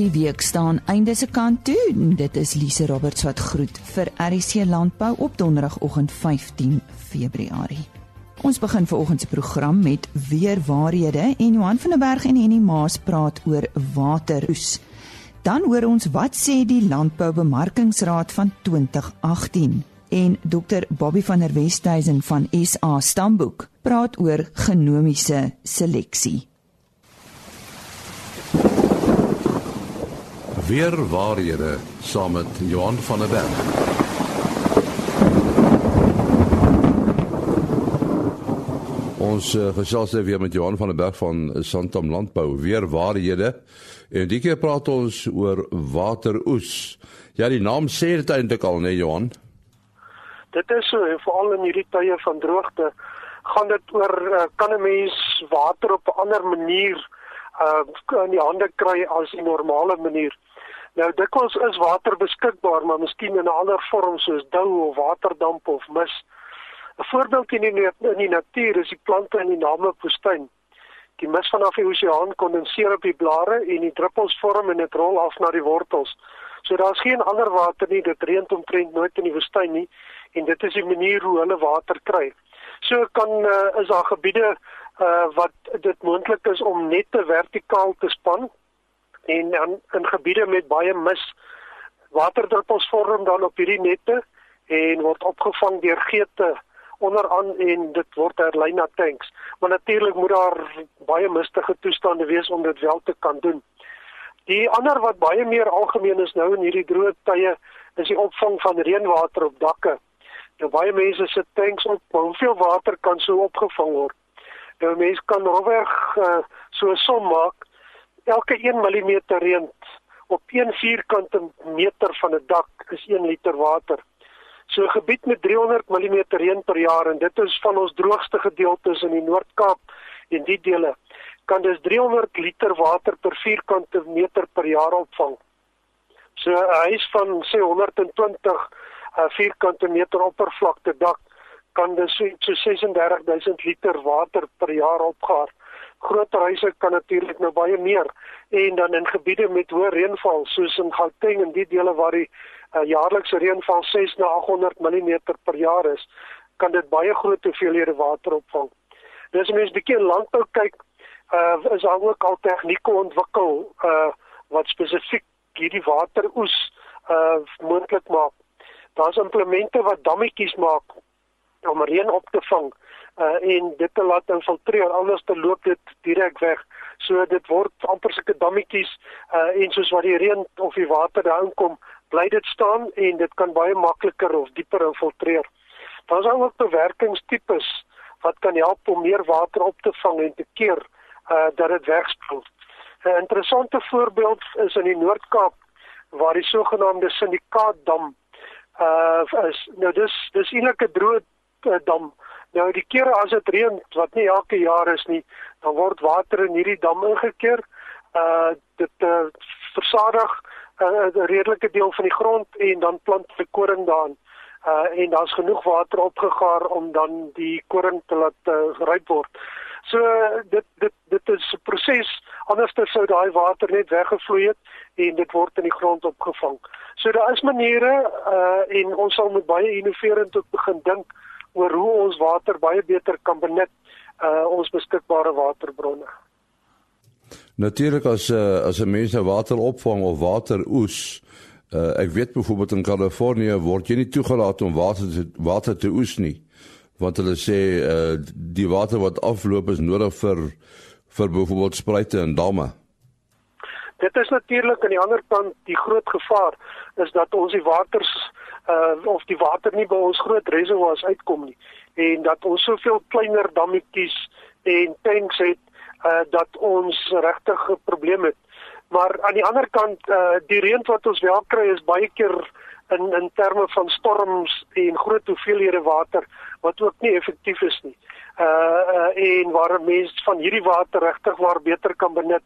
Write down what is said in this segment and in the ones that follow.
Die week staan einde se kant toe. Dit is Lise Roberts wat groet vir RC Landbou op donderdagoggend 15 Februarie. Ons begin vanoggend se program met weer waarhede en Johan van der Berg en Henny Maas praat oor wateroes. Dan hoor ons wat sê die Landboubemarkingsraad van 2018 en Dr Bobby van der Westhuizen van SA Stamboek praat oor genomiese seleksie. Weer waarhede saam met Johan van der Berg. Ons uh, gesels weer met Johan van der Berg van Santam Landbou. Weer waarhede. En die keer praat ons oor wateroes. Ja, die naam sê dit eintlik al, né, Johan? Dit is so, veral in hierdie tye van droogte, gaan dit oor uh, kan 'n mens water op 'n ander manier uh in die hande kry as 'n normale manier. Nou dikwels is water beskikbaar, maar miskien in 'n ander vorm soos dou of waterdamp of mis. 'n Voorbeeld in die in die natuur is die plante in die Namib-woestyn. Die mis vanaf die oseaan kondenseer op die blare en die druppels vorm en dit rol af na die wortels. So daar's geen ander water nie, dit reën omtrent nooit in die woestyn nie en dit is die manier hoe hulle water kry. So kan uh, is daar gebiede uh, wat dit moontlik is om net te vertikaal te span en dan in gebiede met baie mis waterdruppels vorm dan op hierdie nette en word opgevang deur geete onderaan en dit word herlei na tanks. Maar natuurlik moet daar baie mistige toestande wees om dit wel te kan doen. Die ander wat baie meer algemeen is nou in hierdie droë tye is die opvang van reënwater op dakke. Nou baie mense sit tanks op, maar hoeveel water kan so opgevang word? Nou mense kan rofweg uh, so 'n som maak. Elke 1 mm reën op 1 vierkante meter van 'n dak is 1 liter water. So 'n gebied met 300 mm reën per jaar en dit is van ons droogste gedeeltes in die Noord-Kaap en die dele kan dus 300 liter water per vierkante meter per jaar opvang. So 'n huis van sê 120 uh, vierkante meter oppervlakte dak kan dus so, so 36000 liter water per jaar opgaar. Groter huise kan natuurlik nou baie meer en dan in gebiede met hoë reënval soos in Gauteng en die dele waar die uh, jaarlikse reënval 6 na 800 mm per jaar is, kan dit baie groot hoeveelhede water opvang. Dis as mens bietjie landbou kyk, uh, is daar ook al tegnieke ontwikkel uh, wat spesifiek hierdie wateroes uh, moontlik maak. Daar's implemente wat dammetjies maak om reën op te vang uh, en dit te laat infiltreer anders te loop dit direk weg. So dit word amper sulke dammetjies uh, en soos wat die reën of die water daar inkom, bly dit staan en dit kan baie makliker of dieper infiltreer. Daar's ook bewerkingstipes wat kan help om meer water op te vang en te keer uh dat dit wegspoel. 'n Interessante voorbeeld is in die Noord-Kaap waar die sogenaamde Syndikaatdam uh is nou dis dis eintlik 'n droë dam. Nou die kere as dit reën wat nie elke jaar is nie, dan word water in hierdie dam ingekeer. Uh dit uh, versadig 'n uh, redelike deel van die grond en dan plant die koring daarin. Uh en daar's genoeg water opgegaar om dan die koring te laat uh, ryp word. So dit dit dit is 'n proses anderster sou daai water net weggevloei het en dit word in die grond opgevang. So daar is maniere uh en ons sal met baie innoverend ook begin dink oor hoe ons water baie beter kan benut uh ons beskikbare waterbronne. Natuurlik as uh, as 'n mens nou water opvang of water oes uh ek weet byvoorbeeld in Kalifornië word jy nie toegelaat om water te, water te oes nie want hulle sê uh die water wat afloop is nodig vir vir byvoorbeeld spruite en damme. Dit is natuurlik aan die ander kant die groot gevaar is dat ons die waters uh of die water nie by ons groot reservoirs uitkom nie en dat ons soveel kleiner dammetjies en tanks het uh dat ons regtig 'n probleem het. Maar aan die ander kant uh die reën wat ons wel kry is baie keer in in terme van storms en groot hoeveelhede water wat ook nie effektief is nie. Uh, uh en waar mense van hierdie water regtig waar beter kan benut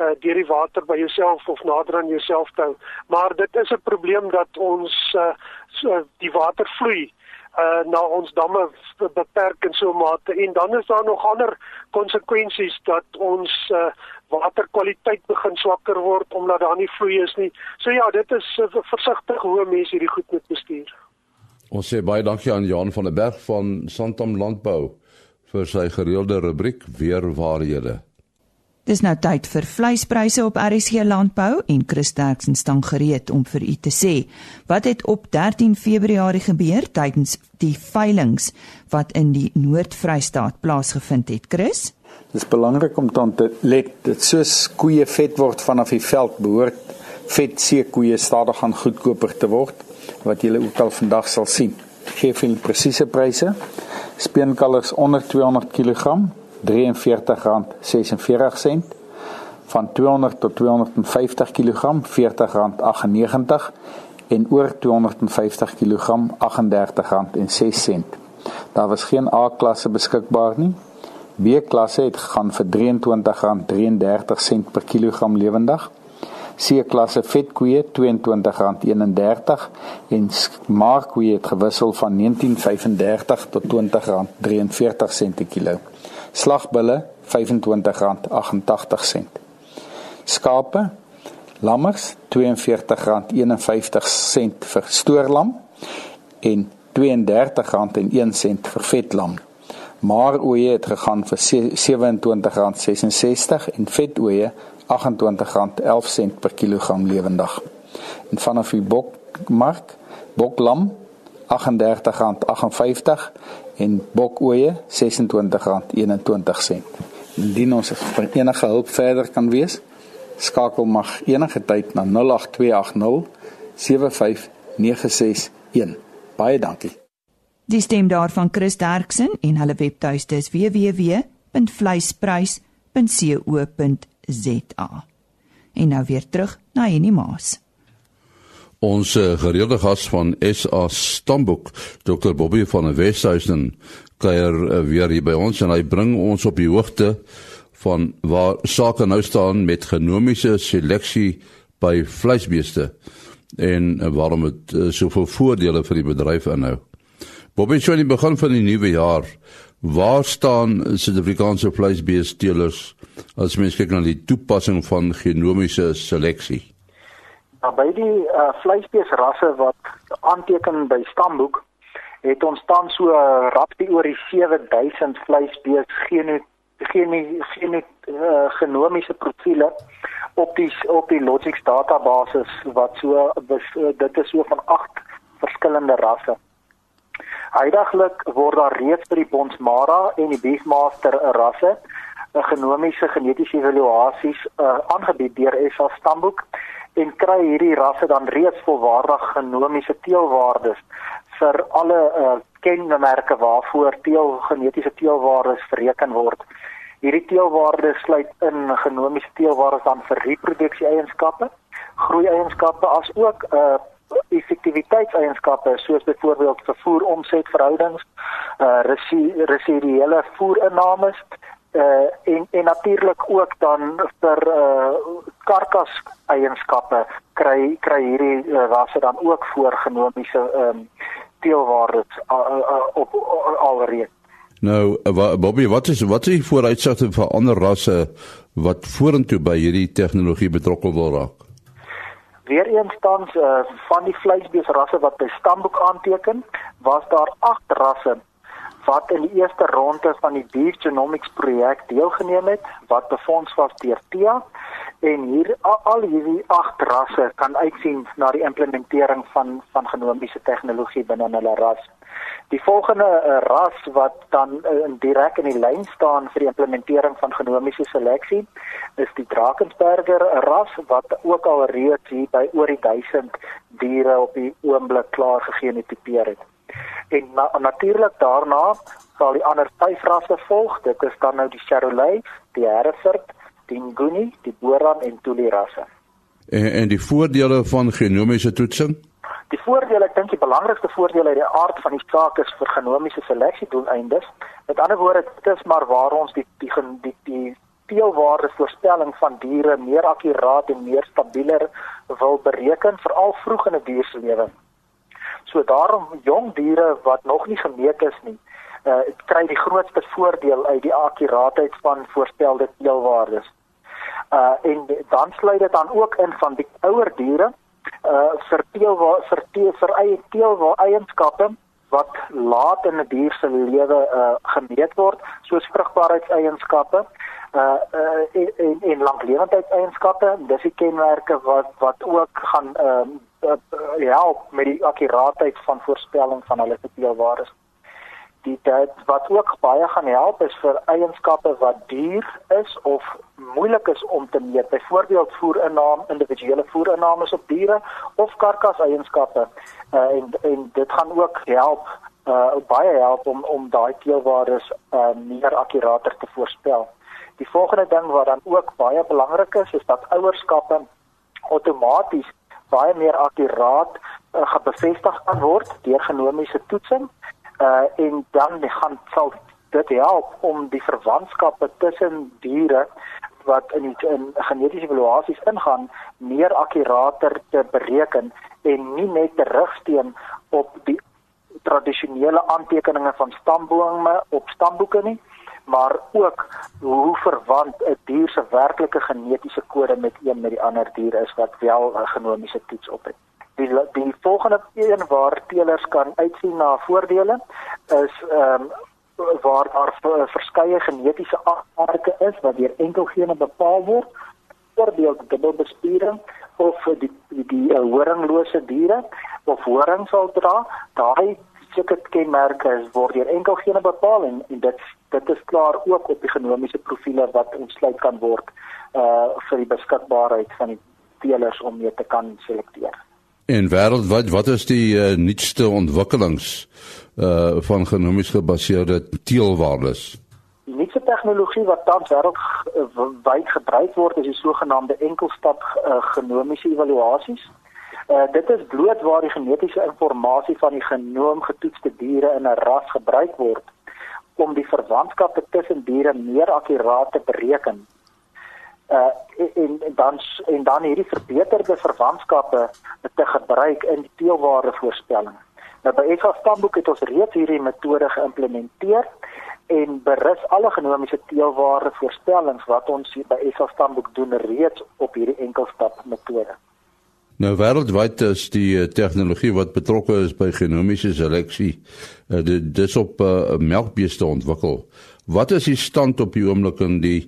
uh deur die water by jouself of nader aan jouself te hou. Maar dit is 'n probleem dat ons uh so die water vloei uh na ons damme beperk in so 'n mate en dan is daar nog ander konsekwensies dat ons uh waterkwaliteit begin swakker word omdat daar nie vloei is nie. So ja, dit is uh, versigtig hoe mense hierdie goed moet bestuur. Ons sê baie dankie aan Johan van der Berg van Santam Landbou vir sy gereelde rubriek weer waarhede. Dis nou tyd vir vleispryse op RSG Landbou en Chris Terksen staan gereed om vir u te sê wat het op 13 Februarie gebeur tydens die veilinge wat in die Noord-Vrystaat plaasgevind het. Chris? Dit is belangrik om te let dat soos koeie vet word vanaf die veld behoort vet seekoeie stadig gaan goedkoper te word wat julle ook al vandag sal sien. Gee vir presiese pryse. Speenkalvers onder 200 kg R43.46 van 200 tot 250 kg R40.98 en oor 250 kg R38.06. Daar was geen A-klasse beskikbaar nie. B-klasse het gegaan vir R23.33 per kilogram lewendig. C-klasse vetkoeie R22.31 en maarkoeie het gewissel van R19.35 tot R20.43 per kilo slagbulle R25.88. Skape, lammers R42.51 vir stoorlam en R32.01 vir vetlam. Maar oeye het gegaan vir R27.66 en vetoeye R28.11 per kilogram lewendig. En vanaf die bokmark, boklam R38.58 en bokoeie R26.21. Indien ons vir enige hulp verder kan wees, skakel mag enige tyd na 08280 75961. Baie dankie. Die stem daarvan Chris Derksen en hulle webtuiste is www.vleisprys.co.za. En nou weer terug na Henny Maas. Ons uh, gereelde gas van SA Stamboek, Dr. Bobby van der Westhuizen, kuier uh, weer hier by ons en hy bring ons op die hoogte van waar sake nou staan met genomiese seleksie by vleisbeeste en uh, waarom dit soveel voordele vir die bedryf inhou. Bobby, so in die begin van die nuwe jaar, waar staan Suid-Afrikaanse vleisbeesteelers as mens kyk na die toepassing van genomiese seleksie? Maar by die uh, vleisbeesrasse wat aanteken by stamboek het ons tans so uh, rapsie oor die 7000 vleisbees geno geno geno uh, genomiese profile op die op die Logix database wat so dit is so van 8 verskillende rasse. Huidiglik word daar reeds by die Bonsmara en die Beefmaster rasse 'n uh, genomiese genetiese evaluasies uh, aangebied deur SA Stamboek en kry hierdie rasse dan reeds volwaardige genomiese teelwaardes vir alle uh, kenmerke waarvoor teel genetiese teelwaardes bereken word. Hierdie teelwaardes sluit in genomiese teelwaardes dan vir reproduksie eienskappe, groei eienskappe as ook uh effektiwiteitseienskappe soos byvoorbeeld vervoer omsetverhoudings, uh residuele voerinnames uh en en natuurlik ook dan vir uh karkas eienskappe kry kry hierdie uh, rasse dan ook voorgenomiese ehm um, teelwaardes uh, uh, op uh, alreeds. Nou Bobby, wat is wat is die vooruitsigte vir ander rasse wat vorentoe by hierdie tegnologie betrokke wil raak? Weereens tans uh, van die vleisbeesrasse wat by stamboek aanteken, was daar 8 rasse wat in die eerste ronde van die Beef Genomics projek deelgeneem het wat befonds was deur TIA en hier al, al hierdie agt rasse kan uitsien na die implementering van van genomiese tegnologie binne hulle ras. Die volgende uh, ras wat dan uh, direk in die lyn staan vir die implementering van genomiese seleksie is die Drakensberger ras wat ook al reeds hier by oor die 1000 diere op die oomblik klaar gegenetipeer het. En na, natuurlik daarna sal die ander vyf rasse volg. Dit is dan nou die Charolais, die Hereford, die Nguni, die Boran en Tuli rasse. En en die voordele van genomiese toetsing? Die voordele, ek dink die belangrikste voordeel uit die aard van die saak is vir genomiese seleksie doeleindes. Met ander woorde, dit is maar waar ons die die die die teelwaarde voorspelling van diere meer akkuraat en meer stabieler wil bereken veral vroeg in 'n dier se lewe. So daarom jong diere wat nog nie gemeet is nie, uh kry die grootste voordeel uit die akkuraatheid van voorspelde teelwaardes. Uh en dan sluit dit dan ook in van die ouer diere uh vir teelwaar vir teel vir eie teelwaar eienskappe wat laat in 'n dier se lewe uh gemeet word soos vrugbaarheidseienskappe uh uh en en langlewendheidseienskappe dis die kenmerke wat wat ook gaan ehm uh, uh, help met die akkuraatheid van voorspelling van hulle teelwaardes die dit wat ook baie gaan help is vir eienskappe wat duur is of moeilik is om te meet. Byvoorbeeld voerinname, individuele voerinnames op diere of karkaseienskappe. Uh, en en dit gaan ook help uh baie help om om daai teelwaardes uh meer akkurater te voorspel. Die volgende ding wat dan ook baie belangrik is, is dat ouerskappe outomaties baie meer akkuraat uh, gebevestig kan word deur genomiese toetsing uh en dan gaan sal dit help om die verwantskappe tussen diere wat in die, in genetiese evaluasies ingaan meer akkurater te bereken en nie net te rigsteen op die tradisionele aantekeninge van stambome op stamboeke nie maar ook hoe verwant 'n dier se werklike genetiese kode met een met die ander diere is wat wel 'n genomiese toets op het. Die die volgende een waar teelers kan uitsien na voordele is ehm um, waar daar verskeie genetiese aardke is wat deur enkel gene bepaal word voorbeeld dubbelbespiering of die die, die uh, horinglose diere of horing sal dra daai sulke kenmerke word deur enkel gene bepaal en, en dit dit is klaar ook op die genomiese profile wat ontsluit kan word uh vir die beskikbaarheid van die teelers om mee te kan selekteer En wêreldwyd, wat is die uh, nuutste ontwikkelings uh van genomies gebaseerde teelwaardes? Die nuutste tegnologie wat tans wêreldwyd gebruik word is die sogenaamde enkelstap uh, genomiese evaluasies. Uh dit is bloot waar die genetiese inligting van die genoom getoetste diere in 'n ras gebruik word om die verwantskappe tussen diere meer akkuraat te bereken uh en, en dan en dan hierdie verbeterde verwantskappe te gebruik in die teelware voorspelling. Nou by SA Stamboek het ons reeds hierdie metode geïmplementeer en berus alle genomiese teelware voorspellings wat ons hier by SA Stamboek doen reeds op hierdie enkelstap metode. Nou wêreldwyd is die uh, tegnologie wat betrokke is by genomiese seleksie uh, dis op uh, melkbeeste ontwikkel. Wat is die stand op die oomblik in die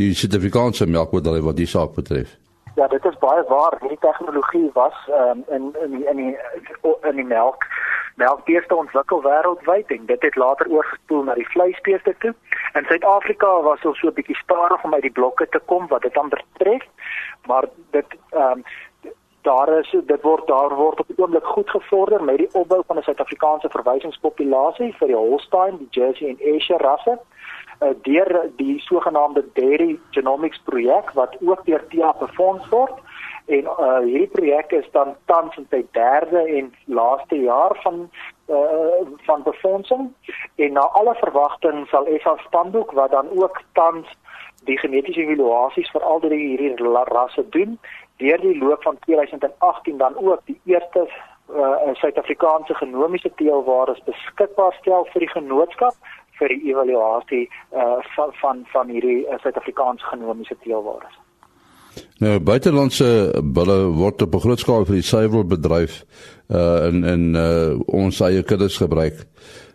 die Suid-Afrikaanse melkbedryf wat die saak betref. Ja, dit is baie waar. Hierdie tegnologie was um, in in die, in die in die melk melkbeeste ontwikkel wêreldwyd en dit het later oorgespoel na die vleisbeeste toe. In Suid-Afrika was ons so 'n bietjie stadig om uit die blokke te kom wat dit dan betref, maar dit ehm um, daar is dit word daar word op die oomblik goed gevorder met die opbou van 'n Suid-Afrikaanse verwysingspopulasie vir die Holstein, die Jersey en Ayrshire rasse uh, deur die sogenaamde Dairy Genomics projek wat ook deur TIA befonds word. En uh, hierdie projek is dan tans in sy derde en laaste jaar van uh, van befondsing. En na alle verwagting sal SA Spandoek wat dan ook tans die genetiese evaluasies vir al die hierdie rasse doen deur die loop van 2018 dan ook die eerste uh, Suid-Afrikaanse genomiese teelwaardes beskikbaar stel vir die genootskap vir die evaluasie uh van van van hierdie uh, Suid-Afrikaanse genomiese teelwaardes. Nou buitelandse bulle word op 'n groot skaal vir die suiwelbedryf uh in in uh ons eie kuddes gebruik.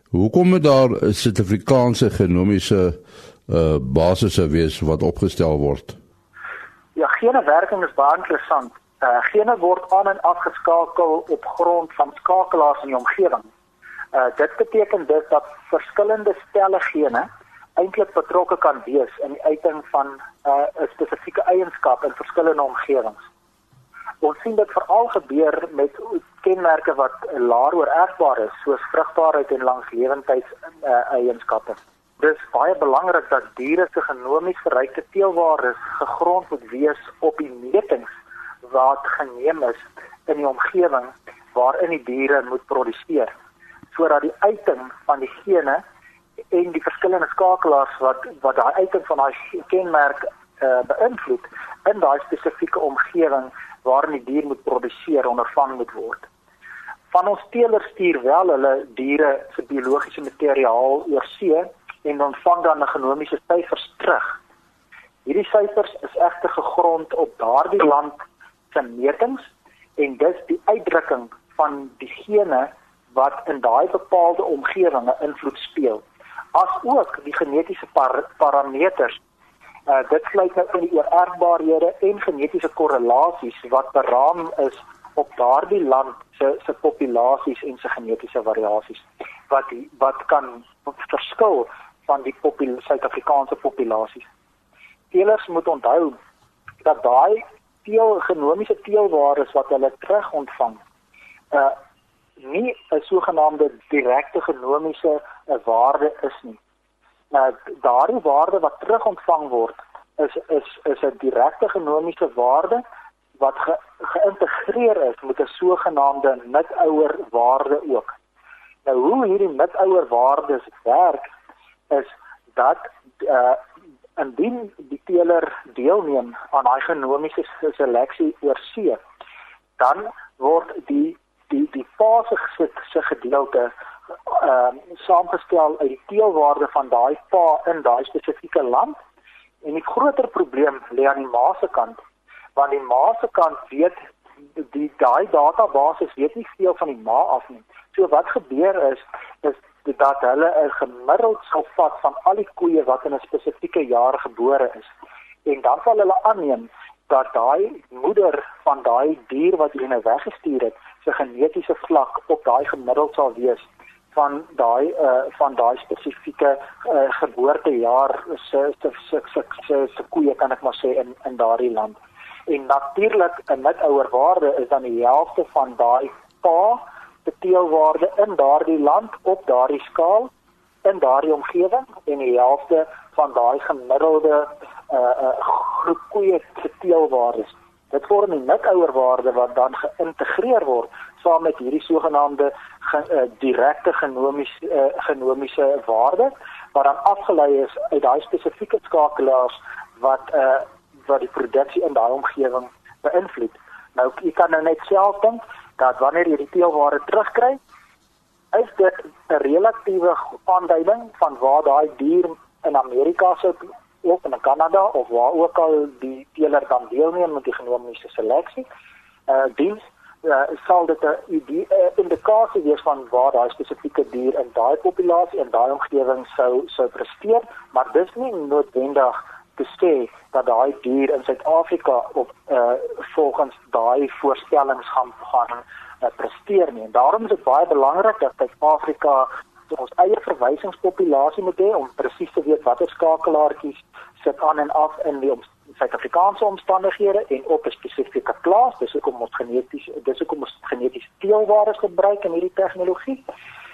Hoekom moet daar Suid-Afrikaanse genomiese uh basisse wees wat opgestel word? Ja, gene werking is baie interessant. Uh gene word aan en afgeskakel op grond van skakelaars in die omgewing. Uh dit beteken dus dat verskillende stelle gene eintlik betrokke kan wees in die uiting van uh, 'n spesifieke eienskap in verskillende omgewings. Ons sien dit veral gebeur met kenmerke wat laer oorerfbaar is, soos vrugbaarheid en langslewendheid uh, eienskappe. Dis baie belangrik dat diere se genomies verrykte teelwaardes gegrond moet wees op die metings wat geneem is in die omgewing waarin die diere moet produseer sodat die uiting van die gene en die verskillende skakelaars wat wat daai uiting van daai kenmerk uh, beïnvloed in daai spesifieke omgewing waarin die dier moet produseer ondervang moet word. Van ons teelers stuur wel hulle diere se biologiese materiaal oor see en dan 'n genomiese syfers terug. Hierdie syfers is egter gegrond op daardie land se metings en dis die uitdrukking van diegene wat in daai bepaalde omgewing 'n invloed speel. As ook die genetiese par parameters Uh dit sluit nou in die oorerfbarehede en genetiese korrelasies wat beraam is op daardie land se se populasies en se genetiese variasies wat wat kan verskil van die Suid-Afrikaanse populasies. Teelers moet onthou dat daai teel genomiese teelwaardes wat hulle terug ontvang uh nie 'n sogenaamde direkte genomiese uh, waarde is nie uh, daardie waarde wat terug ontvang word is is is 'n direkte genomiese waarde wat ge, geïntegreer is met 'n sogenaamde nutouer waarde ook. Nou hoe hierdie nutouer waardes werk is dat uh indien die teeler deelneem aan daai genomiese seleksie oor see, dan word die die die fase se gedeelte ehm uh, saamgestel uit die teelwaarde van daai pa in daai spesifieke land. En die groter probleem lê aan die ma se kant, want die ma se kant weet die daai database weet nie veel van die ma af nie. So wat gebeur is is dat hulle 'n gemiddeld sal vat van al die koeie wat in 'n spesifieke jaar gebore is. En dan sal hulle aanneem dat daai moeder van daai dier wat hulle weggestuur het, se genetiese vlak op daai gemiddeld sal wees van daai uh van daai spesifieke uh geboortejaar se se se se se koeie kan ek maar sê in in daardie land. En natuurlik 'n nutouer waarde is dan die helfte van daai pa beteelwaarde in daardie land op daardie skaal in daardie omgewing en die helfte van daai gemiddelde uh uh groep koeie se teelwaardes. Dit vorm 'n nutouer waarde wat dan geïntegreer word saam met hierdie sogenaamde ge, uh, direkte genomiese uh, genomiese waarde wat dan afgelei is uit daai spesifieke skakelaars wat uh, wat die produksie in daai omgewing beïnvloed. Nou jy kan nou net self dink dat wanneer jy die teelware terugkry, is dit 'n relatiewe aanduiding van waar daai dier in Amerika sou of in Kanada of waar ook al die teeler dan deelneem met die genomiese seleksie. Uh diens uh, sal dit 'n idee uh, indikasie wees van waar daai spesifieke dier in daai populasie en daai omgewing sou sou presteer, maar dis nie noodwendig te sê dat daai dier in Suid-Afrika op uh, volgens daai voorstellings gaan gaan uh, presteer nie. En daarom is dit baie belangrik dat Suid-Afrika ons eie verwysingspopulasie moet hê om presies te weet watter skakelaartjies sit aan en af in die Suid-Afrikaanse omstandighede en op 'n spesifieke plaas. Dis hoekom ons geneties dis hoekom ons genetiese teelwaardes gebruik in hierdie tegnologie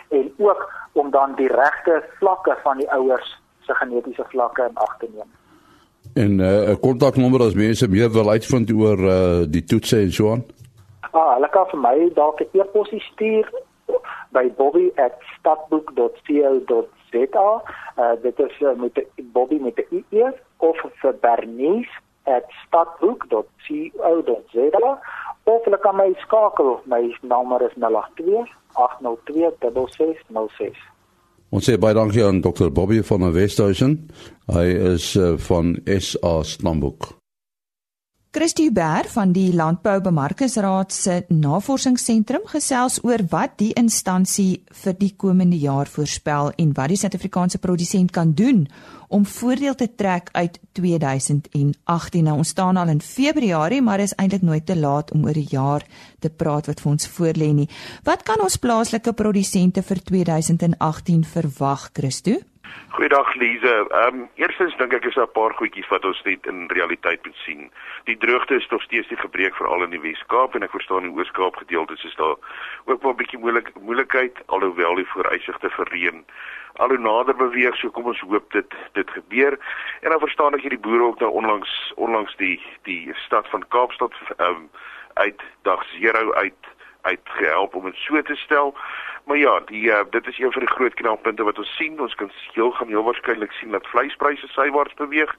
en ook om dan die regte vlakke van die ouers se genetiese vlakke in ag te neem. En eh, 'n uh, kontaknommer as mense meer wil uitvind oor uh, die toetse en so aan. Ah, hulle kan vir my dalk 'n e-pos stuur by bobby@stadbook.co.za. Uh, dit is uh, met Bobby met die e of vir bernice@stadbook.co.za of hulle kan my skakel. My nommer is 082 802 6606. Ons sê baie dankie aan Dr. Bobby van Westhuizen. Hy is uh, van SA Stamboek. Christie Huber van die Landboubemarkingsraad se Navorsingsentrum gesels oor wat die instansie vir die komende jaar voorspel en wat die Suid-Afrikaanse produsent kan doen om voordeel te trek uit 2018. Nou ons staan al in Februarie, maar is eintlik nooit te laat om oor die jaar te praat wat vir ons voorlê nie. Wat kan ons plaaslike produsente vir 2018 verwag, Christo? Goeiedag Lize. Ehm um, eerstens dink ek is daar 'n paar goedjies wat ons net in realiteit moet sien. Die droogte is nog steeds nie gebreek veral in die Wes-Kaap en ek verstaan die Oos-Kaap gedeeltes is daar ook wel 'n bietjie moeilik moeilikheid alhoewel die vooruitsigte vir reën al hoe nader beweeg. So kom ons hoop dit dit gebeur. En dan verstaan ek hierdie boere ook nou onlangs onlangs die die stad van Kaapstad ehm um, uit dag 0 uit uitgehelp om dit so te stel. Maar ja, die uh, dit is een van die groot knelpunte wat ons sien. Ons kan heel gaan heel waarskynlik sien dat vleispryse sywaarts beweeg.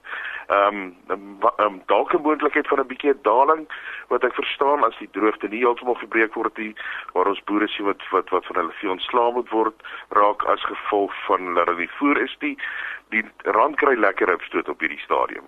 Ehm um, um, dalk 'n moontlikheid van 'n bietjie daling wat ek verstaan as die droogte nie heeltemal gebreek word nie, waar ons boere sien wat wat wat van hulle vee ontslaa moet word raak as gevolg van hulle voer is die die rand kry lekker opstoot op hierdie stadium.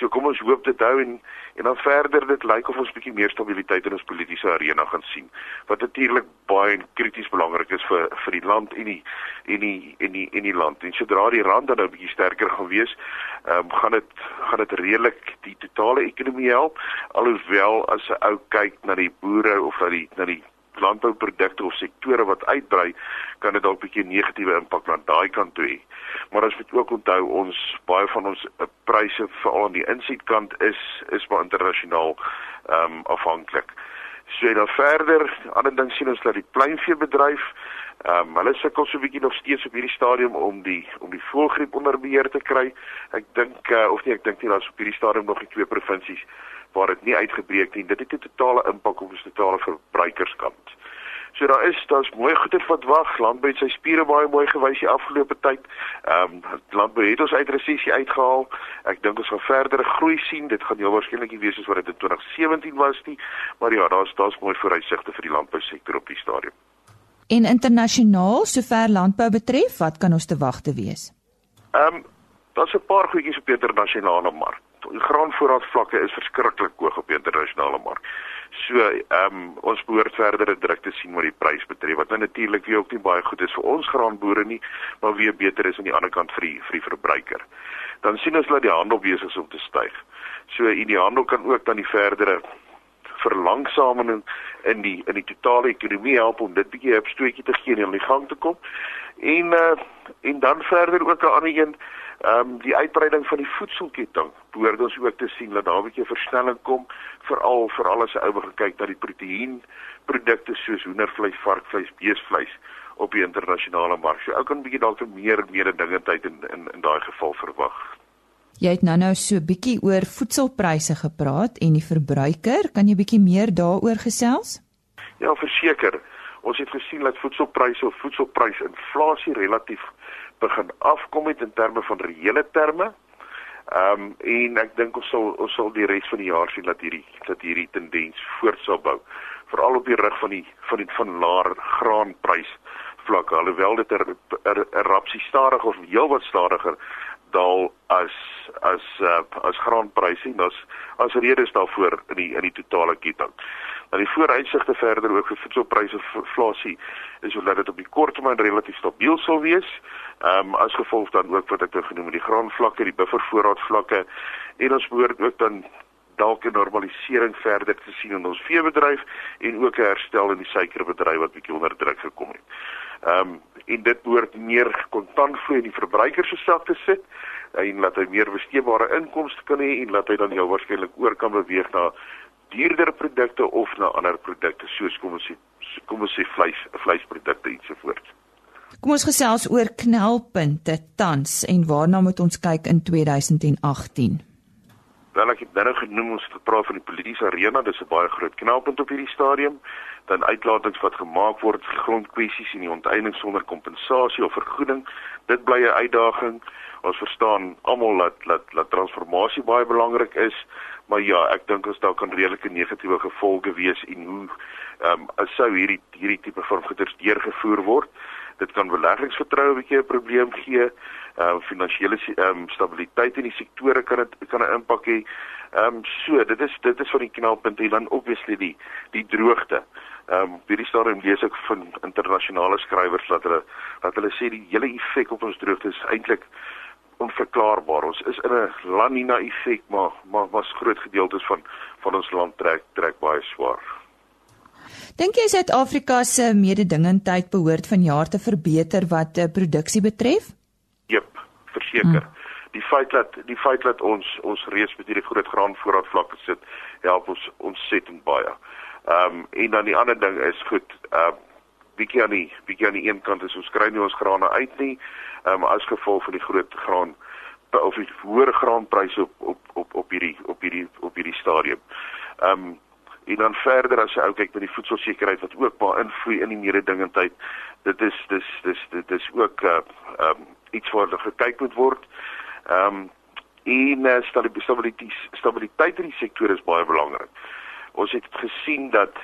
So kom ons hoop dit hou en en dan verder dit lyk of ons bietjie meer stabiliteit in ons politieke arena gaan sien wat natuurlik baie krities belangrik is vir vir die land en die en die en die en die land. En sodra die rand dan nou bietjie sterker gaan wees, ehm um, gaan dit gaan dit redelik die totale ekonomie help alhoewel as 'n ou kyk na die boere of na die na die landbouprodukte of sektore wat uitbrei, kan dit dalk 'n bietjie negatiewe impak aan daai kant toe hê. Maar as jy ook onthou ons baie van ons uh, pryse veral aan die insitkant is is maar internasionaal ehm um, afhanklik. So dan verder, ander ding sien ons dat die pleinveebedryf ehm um, hulle sukkel so 'n bietjie nog steeds op hierdie stadium om die om die voëlgriep onder beheer te kry. Ek dink uh, of nie ek dink nie daar's op hierdie stadium nog die twee provinsies waar dit nie uitgebreek nie. Dit het 'n totale impak op ons totale verbruikerskant. So daar is daar's mooi goeder wat wag. Landbou het sy spiere baie mooi gewys die afgelope tyd. Ehm um, landbou het ons uit resessie uitgehaal. Ek dink ons gaan verdere groei sien. Dit gaan heel waarskynlik nie wees soos wat dit in 2017 was nie, maar ja, daar's daar's mooi vooruitsigte vir die landbousektor op die stadium. En internasionaal, sover landbou betref, wat kan ons te wagte wees? Ehm um, daar's 'n paar goedjies op die internasionale mark graanvoorraadvlakke is verskriklik hoog op die internasionale mark. So, ehm um, ons behoort verdere druk te sien met die prys betref wat nou natuurlik weer ook nie baie goed is vir ons graanboere nie, maar weer beter is aan die ander kant vir die vir die verbruiker. Dan sien ons dat die handel besig is om te styg. So, in die handel kan ook dan die verdere verlangsaming in die in die totale ekonomie help om dit bietjie op stootjie te gee en aan die gang te kom. En uh, en dan verder ook 'n ander een Ehm um, die uitbreiding van die voedselketting behoort ons ook te sien dat daar 'n bietjie versnelling kom veral vir alles ou begin kyk na die proteïen produkte soos hoendervleis, varkvleis, beesvleis op die internasionale mark. So ou kan 'n bietjie dalk meer mededingendheid in in in daai geval verwag. Jy het nou-nou so 'n bietjie oor voedselpryse gepraat en die verbruiker, kan jy bietjie meer daaroor gesels? Ja, verseker. Ons het gesien dat voedselpryse of voedselprysinflasie relatief begin afkom het in terme van reële terme. Ehm um, en ek dink ons sal ons sal die res van die jaar sien dat hierdie dat hierdie tendens voort sal bou. Veral op die rug van die van die van laer graanprys vlakke alhoewel dit 'n er, er, rapsie stadig of heelwat stadiger daal as as uh, as graanpryse en as as redes daarvoor in die in die totale ketting. Nou die vooruitsigte verder ook vir voedselpryse inflasie is omdat dit op die kort termyn relatief stabiel sal wees. Ehm um, as gevolg dan ook wat ek nou genoem het die graanvlakke, die buffervoorraadvlakke en ons behoort ook dan dalk 'n normalisering verder te sien in ons veebedryf en ook 'n herstel in die suikerbedryf wat bietjie onder druk gekom het. Ehm um, en dit behoort meer kontantvloei in die verbruiker se sak te sit en laat hy meer besteedbare inkomste kan hê en laat hy dan jou waarskynlik oor kan beweeg na duurder produkte of na ander produkte soos kom ons sê kom ons sê vleis, vleisprodukte ensovoorts. Kom ons gesels oor knelpunte tans en waarna moet ons kyk in 2018? Wel ek het nou genoem ons het gepraat van die politieke arena, dis 'n baie groot knelpunt op hierdie stadium. Dan uitlatings wat gemaak word, grondkwessies en die onteiening sonder kompensasie of vergoeding, dit bly 'n uitdaging. Ons verstaan almal dat dat dat transformasie baie belangrik is, maar ja, ek dink ons daar kan redelike negatiewe gevolge wees en hoe ehm um, sou hierdie hierdie tipe van goederes deurgevoer word. Dit kan beleggingsvertroue 'n bietjie 'n probleem gee. Ehm um, finansiële ehm um, stabiliteit in die sektore kan dit kan 'n impak hê. Ehm um, so, dit is dit is van die knelpunte en dan obviously die die droogte. Ehm um, hierdie stadium lees ek van internasionale skrywers dat hulle dat hulle sê die hele effek op ons droogte is eintlik onverklaarbaar. Ons is in 'n La Nina effek, maar maar was groot gedeeltes van van ons land trek trek baie swaar. Dink jy Suid-Afrika se mededingendheid behoort vanjaar te verbeter wat uh, produksie betref? Jep, verseker. Hmm. Die feit dat die feit dat ons ons reeds met hierdie groot graanvoorraadvlakke sit, help ons ontsettend baie. Ehm um, en dan die ander ding is goed, ehm uh, bietjie aan die bietjie aan die een kant is ons kry nie ons grane uit nie um, as gevolg van die groot graan of die hoë graanpryse op op op op hierdie op hierdie op hierdie stadium. Ehm um, En dan verder as jy ou kyk met die voedselsekerheid wat ook baie invloed in die mededingendheid. Dit is dis dis dit is ook uh um iets wat gekyk moet word. Um en uh, stabiliteit stabiliteit in die sektor is baie belangrik. Ons het gesien dat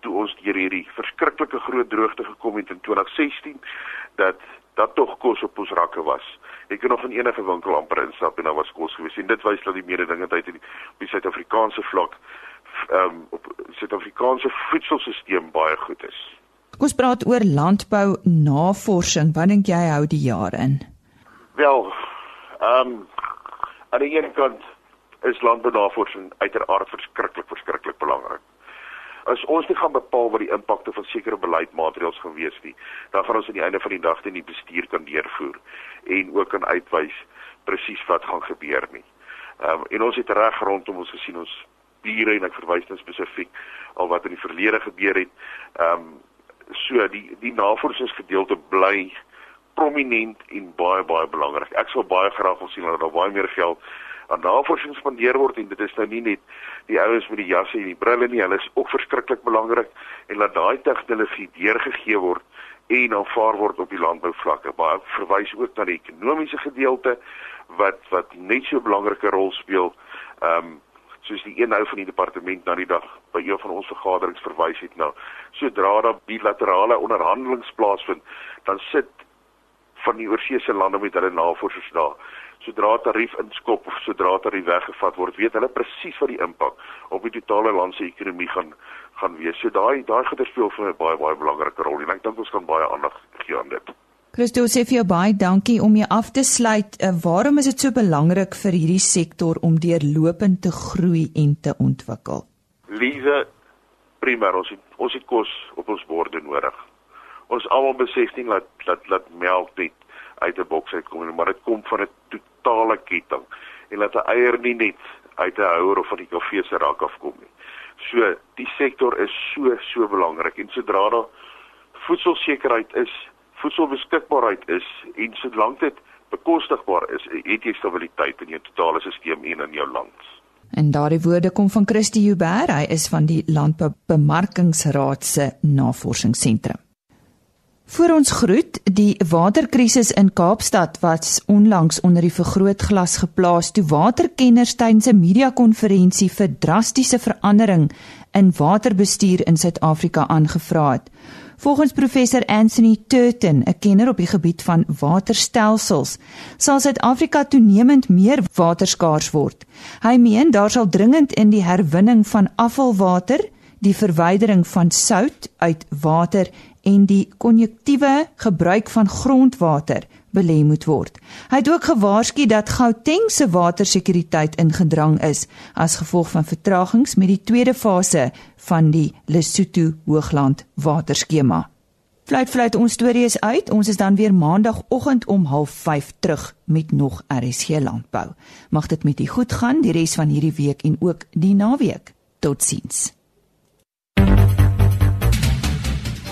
toe ons deur hierdie verskriklike groot droogte gekom het in 2016 dat dat tog kos op ons rakke was. Ek kan nog in enige winkel amper instap en daar was kos gewees. En dit wys dat die mededingendheid in die Suid-Afrikaanse vlak ehm um, op Suid-Afrikaanse voedselstelsel baie goed is. Kom ons praat oor landbou navorsing. Wat dink jy hou die jaar in? Wel, ehm um, aan die een kant is landbounavorsing uiteraard verskriklik verskriklik belangrik. As ons nie gaan bepaal wat die impakte van sekere beleidsmaatreëls gaan wees nie, dan gaan ons aan die einde van die dag nie bestuur kan deurvoer en ook kan uitwys presies wat gaan gebeur nie. Ehm um, en ons het reg rondom ons gesien ons bure en ek verwys nou spesifiek al wat in die verlede gebeur het. Ehm um, so die die navorsingsgedeelte bly prominent en baie baie belangrik. Ek sou baie graag wil sien dat daar baie meer geld aan navorsing spandeer word en dit is nou nie net die ouens met die jasse en die brille nie, hulle is ook verskriklik belangrik en laat daai tegnologie deurgegee word en aanvaar word op die landbouvlakke. Baie verwys ook na die ekonomiese gedeelte wat wat net so 'n belangrike rol speel. Ehm um, soos die een nou van die departement na die dag by een van ons vergaderings verwys het nou. Sodra daar bilaterale onderhandelinge plaasvind, dan sit van die oorseese lande met hulle navorsers daar. Sodra tarief inskop of sodra tarief weggevat word, weet hulle presies wat die impak op die totale land se ekonomie gaan gaan wees. So daai daai goeie speel vir my baie baie belangrike rol en ek dink ons kan baie aandag gee aan dit. Christo sê vir jou baie dankie om jy af te sluit. Uh, waarom is dit so belangrik vir hierdie sektor om deurlopend te groei en te ontwikkel? Lize, primêr ons het, ons het kos op ons borde nodig ons almal besef nie dat dat dat melk net uit 'n boks uitkom nie, maar dit kom van 'n totale ketting en dat 'n eier nie net uit 'n houer of van die koffie se rak afkom nie. So, die sektor is so so belangrik en sodra daar voedselsekerheid is, voedselbeskikbaarheid is en solank dit bekostigbaar is, het jy stabiliteit in jou totale stelsel en in jou land. En daardie woorde kom van Christie Huber, hy is van die Landboubemarkingsraad se Navorsingsentrum. Voor ons groet, die waterkrisis in Kaapstad was onlangs onder die vergrootglas geplaas toe waterkenners tydens 'n media-konferensie vir drastiese verandering in waterbestuur in Suid-Afrika aangevra het. Volgens professor Anthony Turton, 'n kenner op die gebied van waterstelsels, sal Suid-Afrika toenemend meer waterskaars word. Hy meen daar sal dringend in die herwinning van afvalwater, die verwydering van sout uit water en die konjuktiewe gebruik van grondwater belê moet word. Hy het ook gewaarsku dat Gauteng se watersekuriteit in gedrang is as gevolg van vertragings met die tweede fase van die Lesotho Hoogland waterskema. Fluit fluit ons storie is uit. Ons is dan weer maandagooggend om 05:30 terug met nog RSG landbou. Mag dit met u goed gaan die res van hierdie week en ook die naweek. Totsiens.